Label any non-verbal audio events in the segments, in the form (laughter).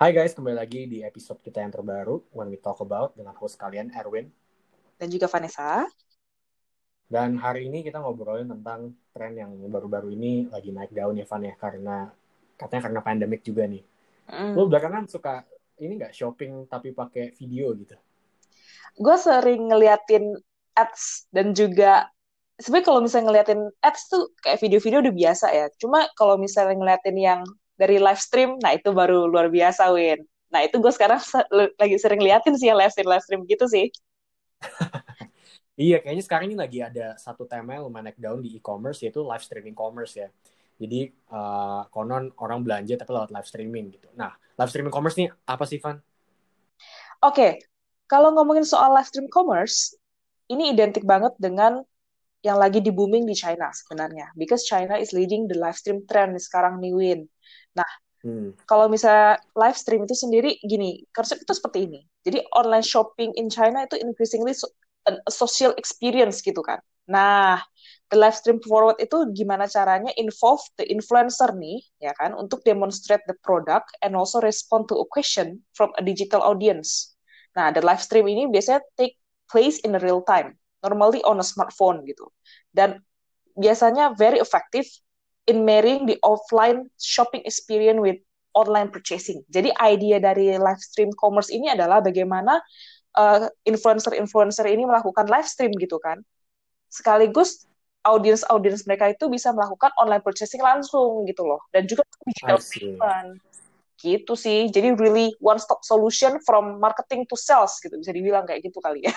Hai guys, kembali lagi di episode kita yang terbaru When We Talk About dengan host kalian Erwin. Dan juga Vanessa. Dan hari ini kita ngobrolin tentang tren yang baru-baru ini lagi naik daun ya Van ya karena katanya karena pandemik juga nih. Mm. Lo belakangan suka ini nggak shopping tapi pakai video gitu? Gue sering ngeliatin ads dan juga sebenarnya kalau misalnya ngeliatin ads tuh kayak video-video udah biasa ya. Cuma kalau misalnya ngeliatin yang dari live stream, nah itu baru luar biasa, Win. Nah itu gue sekarang lagi sering liatin sih yang live stream live stream gitu sih. (laughs) iya, kayaknya sekarang ini lagi ada satu tema yang lumayan naik daun di e-commerce yaitu live streaming commerce ya. Jadi uh, konon orang belanja tapi lewat live streaming gitu. Nah, live streaming commerce nih apa sih, Van? Oke, okay. kalau ngomongin soal live stream commerce, ini identik banget dengan yang lagi di booming di China sebenarnya. Because China is leading the live stream trend sekarang nih, Win. Nah, hmm. kalau misalnya live stream itu sendiri gini, konsep itu seperti ini. Jadi online shopping in China itu increasingly so, a social experience gitu kan. Nah, the live stream forward itu gimana caranya involve the influencer nih, ya kan, untuk demonstrate the product and also respond to a question from a digital audience. Nah, the live stream ini biasanya take place in real time, normally on a smartphone gitu. Dan biasanya very effective in marrying the offline shopping experience with online purchasing. Jadi idea dari live stream commerce ini adalah bagaimana uh, influencer-influencer ini melakukan live stream gitu kan. Sekaligus audience-audience mereka itu bisa melakukan online purchasing langsung gitu loh. Dan juga digital payment. Gitu sih. Jadi really one stop solution from marketing to sales gitu bisa dibilang kayak gitu kali ya.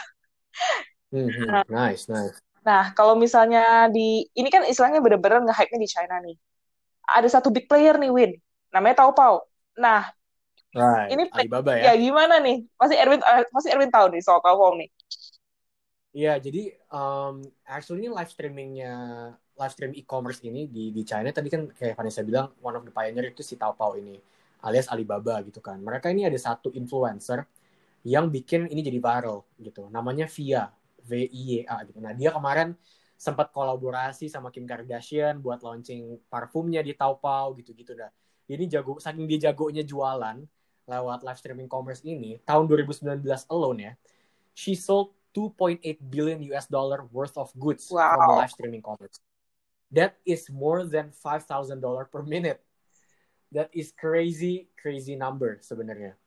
Mm -hmm. Nice, nice. Nah, kalau misalnya di ini kan istilahnya bener-bener nge-hype-nya di China nih. Ada satu big player nih, Win. Namanya Taobao. Nah, right. ini Alibaba ya. Ya gimana nih? Masih Erwin uh, masih Erwin tahu nih soal Taobao nih. Iya, jadi um, actually ini live streamingnya live stream e-commerce ini di di China tadi kan kayak Vanessa bilang one of the pioneer itu si Taobao ini alias Alibaba gitu kan. Mereka ini ada satu influencer yang bikin ini jadi viral gitu. Namanya Via. V-I-Y-A gitu. Nah dia kemarin sempat kolaborasi sama Kim Kardashian buat launching parfumnya di Taobao gitu-gitu dah. Ini jago, saking dia jagonya jualan lewat live streaming commerce ini, tahun 2019 alone ya, she sold 2.8 billion US dollar worth of goods wow. from live streaming commerce. That is more than $5,000 per minute. That is crazy, crazy number sebenarnya.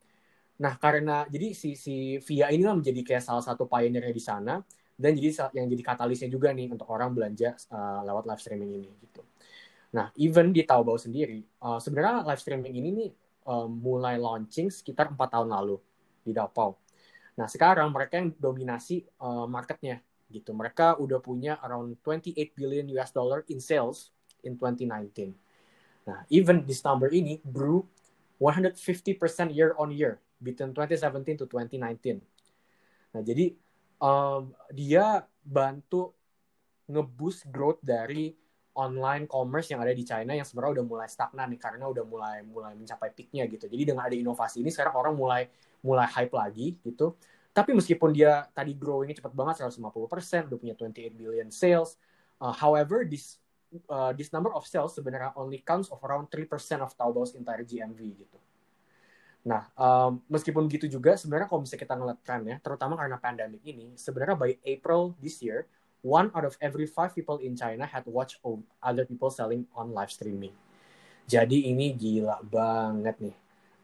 Nah, karena jadi si si Via ini lah menjadi kayak salah satu pioneernya di sana dan jadi yang jadi katalisnya juga nih untuk orang belanja uh, lewat live streaming ini gitu. Nah, even di Taobao sendiri, uh, sebenarnya live streaming ini nih uh, mulai launching sekitar empat tahun lalu di Taobao. Nah, sekarang mereka yang dominasi uh, marketnya gitu. Mereka udah punya around 28 billion US dollar in sales in 2019. Nah, even this number ini grew 150% year on year between 2017 to 2019. Nah, jadi um, dia bantu ngeboost growth dari online commerce yang ada di China yang sebenarnya udah mulai stagnan nih karena udah mulai mulai mencapai peaknya gitu. Jadi dengan ada inovasi ini sekarang orang mulai mulai hype lagi gitu. Tapi meskipun dia tadi growingnya cepat banget 150%, udah punya 28 billion sales. Uh, however, this uh, this number of sales sebenarnya only counts of around 3% of Taobao's entire GMV gitu. Nah, um, meskipun gitu juga, sebenarnya kalau misalnya kita ngeliat tren ya, terutama karena pandemic ini, sebenarnya by April this year, one out of every five people in China had watched other people selling on live streaming. Jadi ini gila banget nih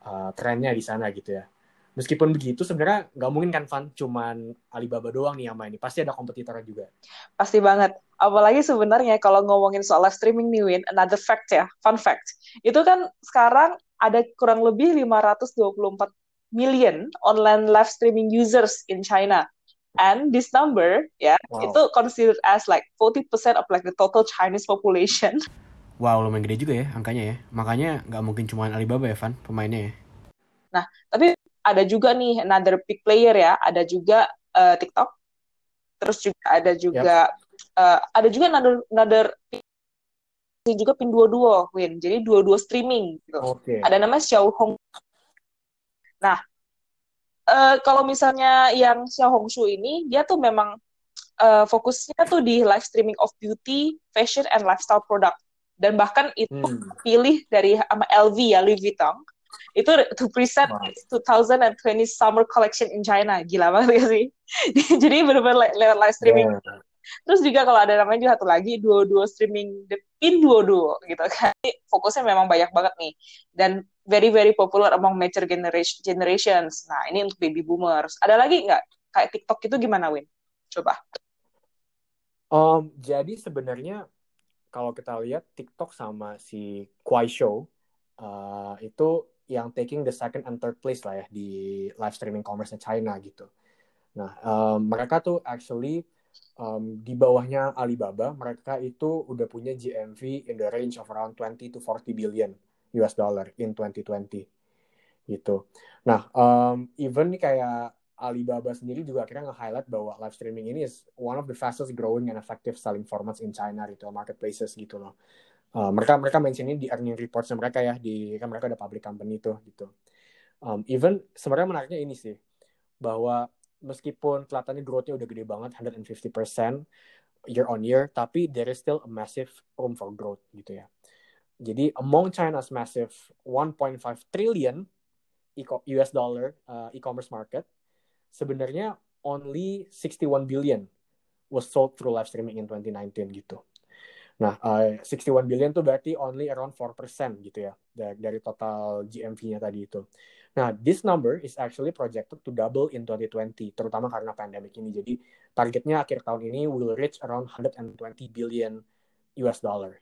uh, trennya di sana gitu ya. Meskipun begitu, sebenarnya nggak mungkin kan Van cuman Alibaba doang nih yang main. Pasti ada kompetitornya juga. Pasti banget. Apalagi sebenarnya kalau ngomongin soal live streaming nih Win, another fact ya, fun fact. Itu kan sekarang ada kurang lebih 524 million online live streaming users in China. And this number, ya, yeah, wow. itu considered as like 40% of like the total Chinese population. Wow, lumayan gede juga ya angkanya ya. Makanya nggak mungkin cuma Alibaba ya, Van, pemainnya ya. Nah, tapi ada juga nih another big player ya, ada juga uh, TikTok. Terus juga ada juga yep. uh, ada juga another another juga pin dua dua Win jadi dua dua streaming gitu. Okay. ada nama Xiao Hong nah uh, kalau misalnya yang Xiao Hong Shu ini dia tuh memang uh, fokusnya tuh di live streaming of beauty fashion and lifestyle product. Dan bahkan itu hmm. pilih dari sama LV ya Louis Vuitton. Itu to present 2020 summer collection in China. Gila banget gak sih? (laughs) Jadi benar-benar lewat live streaming. Yeah. Terus juga kalau ada namanya juga satu lagi duo-duo streaming the pin duo-duo gitu kan. Fokusnya memang banyak banget nih. Dan very very popular among mature generation generations. Nah ini untuk baby boomers. Ada lagi nggak? Kayak TikTok itu gimana Win? Coba. Um, jadi sebenarnya kalau kita lihat TikTok sama si Kuai Show uh, itu yang taking the second and third place lah ya di live streaming commerce China gitu. Nah, um, mereka tuh actually um, di bawahnya Alibaba, mereka itu udah punya GMV in the range of around 20 to 40 billion US dollar in 2020 gitu. Nah, um, even nih kayak Alibaba sendiri juga akhirnya nge-highlight bahwa live streaming ini is one of the fastest growing and effective selling formats in China retail marketplaces gitu loh. Uh, mereka mereka mention ini di earning reports mereka ya di kan mereka ada public company tuh gitu. Um, even sebenarnya menariknya ini sih bahwa meskipun kelihatannya growth-nya udah gede banget 150% year on year tapi there is still a massive room for growth gitu ya. Jadi among China's massive 1.5 trillion US dollar uh, e-commerce market sebenarnya only 61 billion was sold through live streaming in 2019 gitu. Nah, uh, 61 billion tuh berarti only around 4% gitu ya dari, dari total GMV-nya tadi itu. Nah, this number is actually projected to double in 2020, terutama karena pandemic ini. Jadi, targetnya akhir tahun ini will reach around 120 billion US dollar.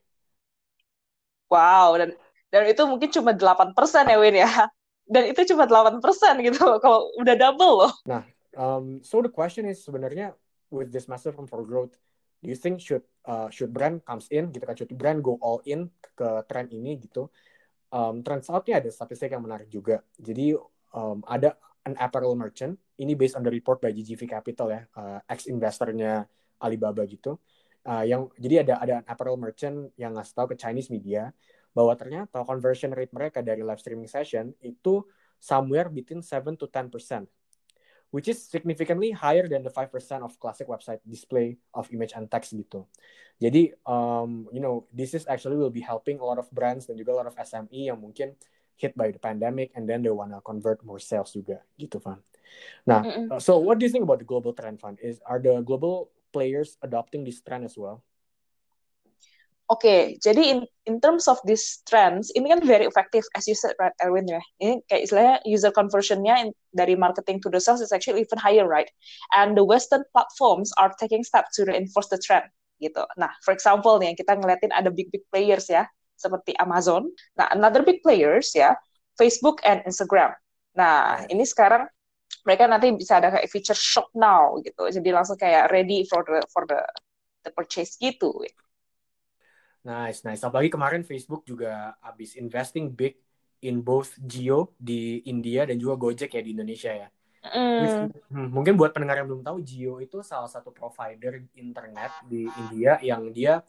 Wow, dan dan itu mungkin cuma 8% ya Win ya dan itu cuma 8% gitu kalau udah double loh. Nah, um, so the question is sebenarnya with this massive room for growth, do you think should uh, should brand comes in gitu kan should brand go all in ke trend ini gitu? Um, turns out ada statistik yang menarik juga. Jadi um, ada an apparel merchant ini based on the report by GGV Capital ya, uh, ex investornya Alibaba gitu. Uh, yang jadi ada ada apparel merchant yang ngasih tahu ke Chinese media bahwa ternyata conversion rate mereka dari live streaming session itu somewhere between 7 to 10%, which is significantly higher than the 5% of classic website display of image and text gitu. Jadi, um, you know, this is actually will be helping a lot of brands dan juga a lot of SME yang mungkin hit by the pandemic and then they wanna convert more sales juga gitu, Van. Nah, mm -mm. so what do you think about the global trend, Van? Is are the global players adopting this trend as well? Oke, okay, jadi in, in terms of these trends, ini kan very effective, as you said, right, Erwin ya. Ini kayak istilahnya user conversionnya dari marketing to the sales is actually even higher, right? And the Western platforms are taking steps to reinforce the trend, gitu. Nah, for example nih, kita ngeliatin ada big big players ya, seperti Amazon. Nah, another big players ya, Facebook and Instagram. Nah, ini sekarang mereka nanti bisa ada kayak feature shop now gitu, jadi langsung kayak ready for the for the the purchase gitu. Nice, nice. Apalagi kemarin Facebook juga habis investing big in both Geo di India dan juga Gojek ya di Indonesia ya. Mm. Mungkin buat pendengar yang belum tahu, Geo itu salah satu provider internet di India yang dia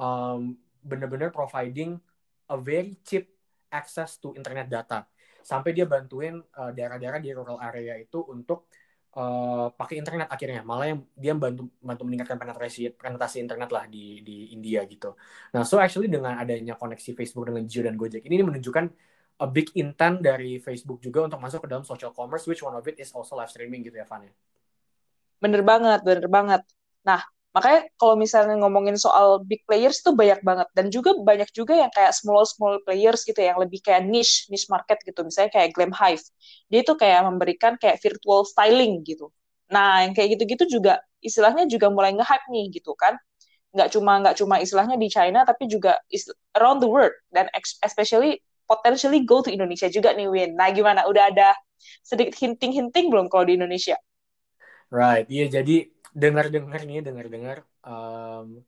um, benar-benar providing a very cheap access to internet data. Sampai dia bantuin uh, daerah-daerah di rural area itu untuk uh, pakai internet akhirnya malah yang dia bantu bantu meningkatkan penetrasi penetrasi internet lah di di India gitu. Nah so actually dengan adanya koneksi Facebook dengan Jio dan Gojek ini, ini menunjukkan a big intent dari Facebook juga untuk masuk ke dalam social commerce which one of it is also live streaming gitu ya Van ya. Bener banget, bener banget. Nah makanya kalau misalnya ngomongin soal big players itu banyak banget. Dan juga banyak juga yang kayak small small players gitu ya, yang lebih kayak niche niche market gitu. Misalnya kayak Glam Hive. Dia itu kayak memberikan kayak virtual styling gitu. Nah yang kayak gitu-gitu juga istilahnya juga mulai nge-hype nih gitu kan. Nggak cuma nggak cuma istilahnya di China tapi juga around the world. Dan especially potentially go to Indonesia juga nih Win. Nah gimana? Udah ada sedikit hinting-hinting belum kalau di Indonesia? Right. Iya jadi dengar-dengar nih dengar-dengar um,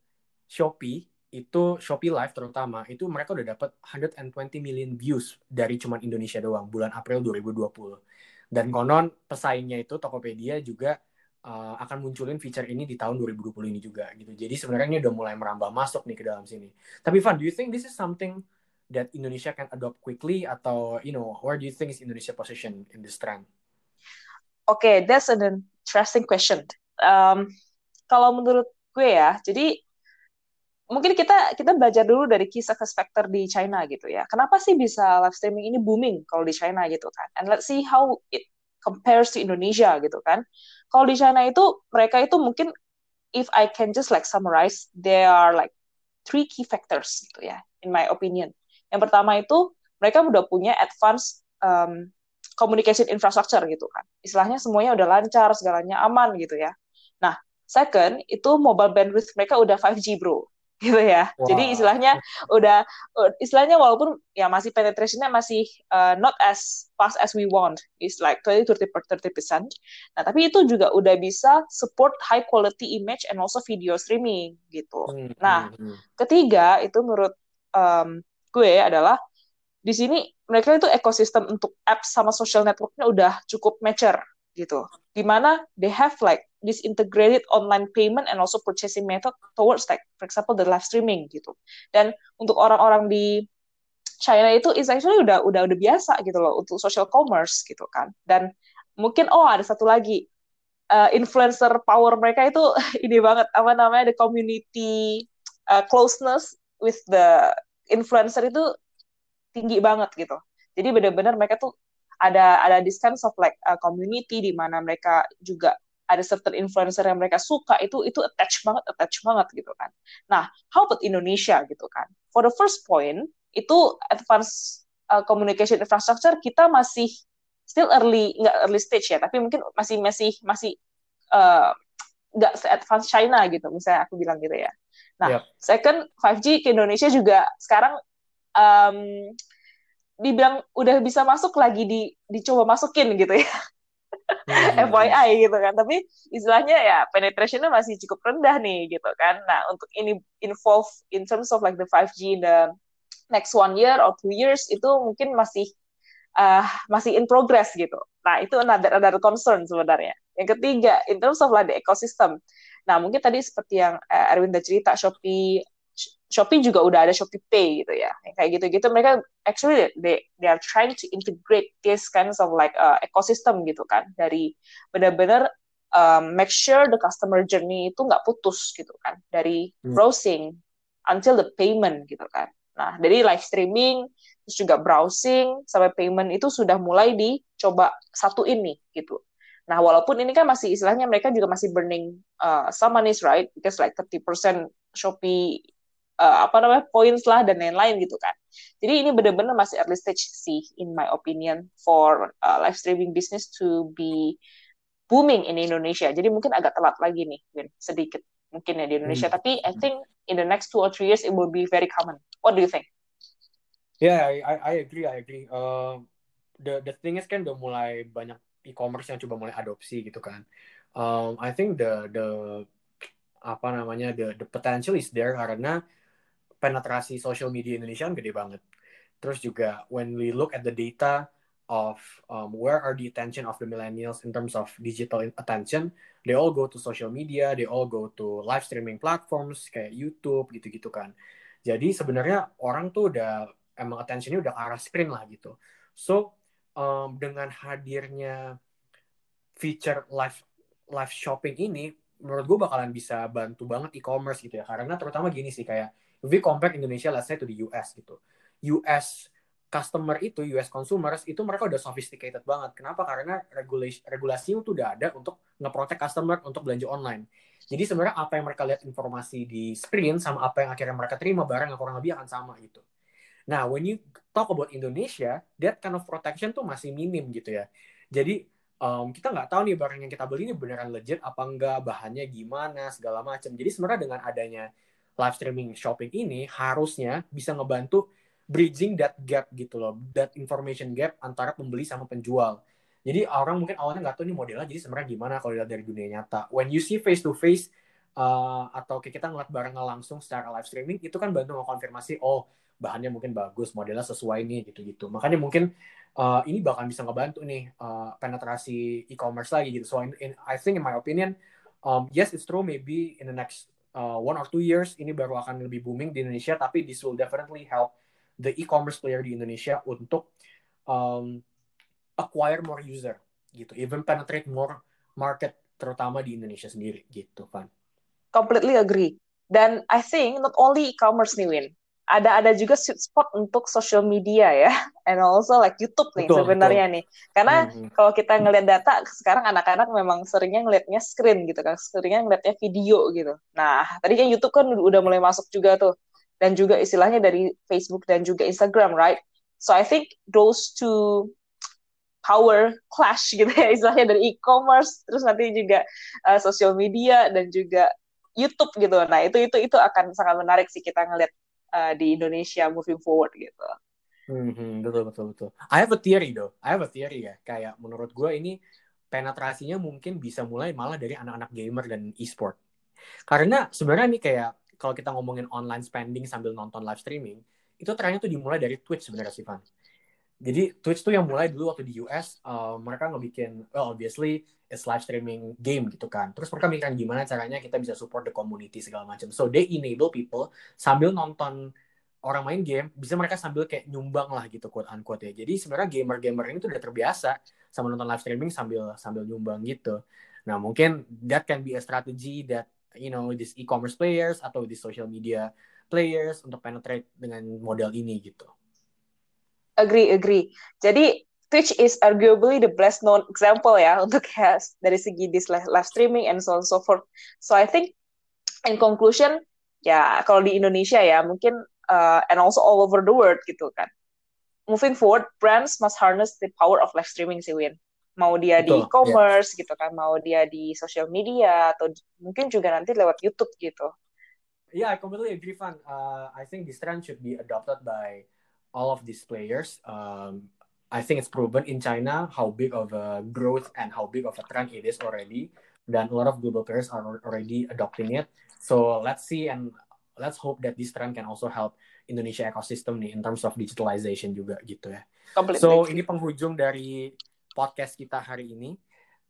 Shopee itu Shopee Live terutama itu mereka udah dapat 120 million views dari cuman Indonesia doang bulan April 2020 dan konon pesaingnya itu Tokopedia juga uh, akan munculin feature ini di tahun 2020 ini juga gitu. Jadi sebenarnya ini udah mulai merambah masuk nih ke dalam sini. Tapi Van do you think this is something that Indonesia can adopt quickly? Atau you know where do you think is Indonesia position in this trend? Oke, okay, that's an interesting question um, kalau menurut gue ya, jadi mungkin kita kita belajar dulu dari kisah success factor di China gitu ya. Kenapa sih bisa live streaming ini booming kalau di China gitu kan? And let's see how it compares to Indonesia gitu kan. Kalau di China itu mereka itu mungkin if I can just like summarize, there are like three key factors gitu ya, in my opinion. Yang pertama itu mereka udah punya advance um, communication infrastructure gitu kan. Istilahnya semuanya udah lancar, segalanya aman gitu ya. Nah, second itu mobile bandwidth mereka udah 5G bro (laughs) gitu ya. Wow. Jadi istilahnya udah istilahnya walaupun ya masih penetrationnya masih uh, not as fast as we want, is like 20 30 30 percent. Nah tapi itu juga udah bisa support high quality image and also video streaming gitu. Hmm, nah hmm, hmm. ketiga itu menurut um, gue adalah di sini mereka itu ekosistem untuk apps sama social networknya udah cukup mature gitu. Di mana they have like this integrated online payment and also purchasing method towards like for example the live streaming gitu. Dan untuk orang-orang di China itu is actually udah udah udah biasa gitu loh untuk social commerce gitu kan. Dan mungkin oh ada satu lagi uh, influencer power mereka itu (laughs) ini banget apa namanya the community uh, closeness with the influencer itu tinggi banget gitu. Jadi benar-benar mereka tuh ada ada this kind of like uh, community di mana mereka juga ada certain influencer yang mereka suka itu itu attach banget attach banget gitu kan. Nah, how about Indonesia gitu kan? For the first point itu advance uh, communication infrastructure kita masih still early nggak early stage ya, tapi mungkin masih masih masih uh, nggak se-advance China gitu, misalnya aku bilang gitu ya. Nah, yep. second 5G ke Indonesia juga sekarang um, dibilang udah bisa masuk lagi di dicoba masukin gitu ya. Hmm. (laughs) FYI gitu kan. Tapi istilahnya ya penetrationnya masih cukup rendah nih gitu kan. Nah, untuk ini involve in terms of like the 5G in the next one year or two years itu mungkin masih uh, masih in progress gitu. Nah, itu another another concern sebenarnya. Yang ketiga, in terms of like the ecosystem. Nah, mungkin tadi seperti yang uh, Erwin udah cerita, Shopee Shopee juga udah ada Shopee Pay gitu ya. Kayak gitu-gitu mereka actually they they are trying to integrate this kinds of like uh, ecosystem gitu kan dari benar-benar um, make sure the customer journey itu nggak putus gitu kan dari hmm. browsing until the payment gitu kan. Nah, dari live streaming terus juga browsing sampai payment itu sudah mulai dicoba satu ini gitu. Nah, walaupun ini kan masih istilahnya mereka juga masih burning uh, some money right because like 30% Shopee uh, apa namanya points lah dan lain-lain gitu kan. Jadi ini benar-benar masih early stage sih in my opinion for uh, live streaming business to be booming in Indonesia. Jadi mungkin agak telat lagi nih, Win, sedikit mungkin ya di Indonesia. Hmm. Tapi I think in the next two or three years it will be very common. What do you think? Yeah, I I agree, I agree. Uh, the the thing is kan udah mulai banyak e-commerce yang coba mulai adopsi gitu kan. Um, I think the the apa namanya the the potential is there karena penetrasi social media Indonesia kan gede banget. Terus juga when we look at the data of um, where are the attention of the millennials in terms of digital attention, they all go to social media, they all go to live streaming platforms kayak YouTube gitu-gitu kan. Jadi sebenarnya orang tuh udah emang attentionnya udah arah screen lah gitu. So um, dengan hadirnya feature live live shopping ini, menurut gue bakalan bisa bantu banget e-commerce gitu ya. Karena terutama gini sih kayak we compare Indonesia let's say to the US gitu. US customer itu US consumers itu mereka udah sophisticated banget. Kenapa? Karena regulasi regulasi itu udah ada untuk ngeprotek customer untuk belanja online. Jadi sebenarnya apa yang mereka lihat informasi di screen sama apa yang akhirnya mereka terima barang yang kurang lebih akan sama gitu. Nah when you talk about Indonesia that kind of protection tuh masih minim gitu ya. Jadi um, kita nggak tahu nih barang yang kita beli ini beneran legit apa enggak bahannya gimana segala macam. Jadi sebenarnya dengan adanya live streaming shopping ini harusnya bisa ngebantu bridging that gap gitu loh, that information gap antara pembeli sama penjual. Jadi orang mungkin awalnya nggak tahu ini modelnya, jadi sebenarnya gimana kalau dilihat dari dunia nyata. When you see face to face atau kayak kita ngeliat barangnya langsung secara live streaming, itu kan bantu ngekonfirmasi, oh bahannya mungkin bagus, modelnya sesuai nih gitu-gitu. Makanya mungkin uh, ini bakal bisa ngebantu nih uh, penetrasi e-commerce lagi gitu. So in, in, I think in my opinion, um, yes it's true maybe in the next uh, one or two years ini baru akan lebih booming di Indonesia tapi this will definitely help the e-commerce player di Indonesia untuk um, acquire more user gitu. Even penetrate more market terutama di Indonesia sendiri gitu kan completely agree. Dan I think not only e-commerce nih Win, ada ada juga sweet spot untuk social media ya, (laughs) and also like YouTube nih betul, sebenarnya betul. nih. Karena mm-hmm. kalau kita ngelihat data sekarang anak-anak memang seringnya ngelihatnya screen gitu kan, seringnya ngelihatnya video gitu. Nah tadi kan YouTube kan udah mulai masuk juga tuh, dan juga istilahnya dari Facebook dan juga Instagram, right? So I think those two power clash (laughs) gitu ya istilahnya dari e-commerce terus nanti juga uh, social media dan juga YouTube gitu. Nah itu itu itu akan sangat menarik sih kita ngeliat uh, di Indonesia moving forward gitu. Hmm, betul betul betul. I have a theory though. I have a theory ya. Kayak menurut gue ini penetrasinya mungkin bisa mulai malah dari anak-anak gamer dan e-sport. Karena sebenarnya nih kayak kalau kita ngomongin online spending sambil nonton live streaming, itu trennya tuh dimulai dari Twitch sebenarnya sih Van. Jadi Twitch tuh yang mulai dulu waktu di US uh, mereka ngebikin well obviously it's live streaming game gitu kan. Terus mereka mikirkan gimana caranya kita bisa support the community segala macam. So they enable people sambil nonton orang main game bisa mereka sambil kayak nyumbang lah gitu quote unquote ya. Jadi sebenarnya gamer-gamer ini tuh udah terbiasa sama nonton live streaming sambil sambil nyumbang gitu. Nah, mungkin that can be a strategy that you know these e-commerce players atau di social media players untuk penetrate dengan model ini gitu. Agree, agree. Jadi Twitch is arguably the best known example ya (laughs) untuk ya dari segi this live, live streaming and so on so forth. So I think in conclusion ya kalau di Indonesia ya mungkin uh, and also all over the world gitu kan. Moving forward, brands must harness the power of live streaming sih Win. Mau dia Betul, di e-commerce yeah. gitu kan, mau dia di social media atau mungkin juga nanti lewat YouTube gitu. Yeah, I completely agree, Van. Uh, I think this trend should be adopted by all of these players. Um, I think it's proven in China how big of a growth and how big of a trend it is already. Then a lot of global players are already adopting it. So let's see and let's hope that this trend can also help Indonesia ecosystem nih in terms of digitalization juga gitu ya. Completely. So ini penghujung dari podcast kita hari ini.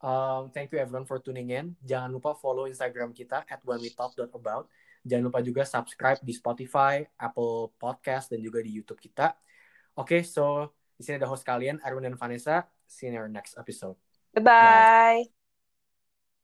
Um, thank you everyone for tuning in. Jangan lupa follow Instagram kita at whenwetalk.about. Jangan lupa juga subscribe di Spotify, Apple Podcast, dan juga di YouTube kita. Oke, okay, so di sini ada host kalian, Erwin dan Vanessa. See you in our next episode. Bye-bye.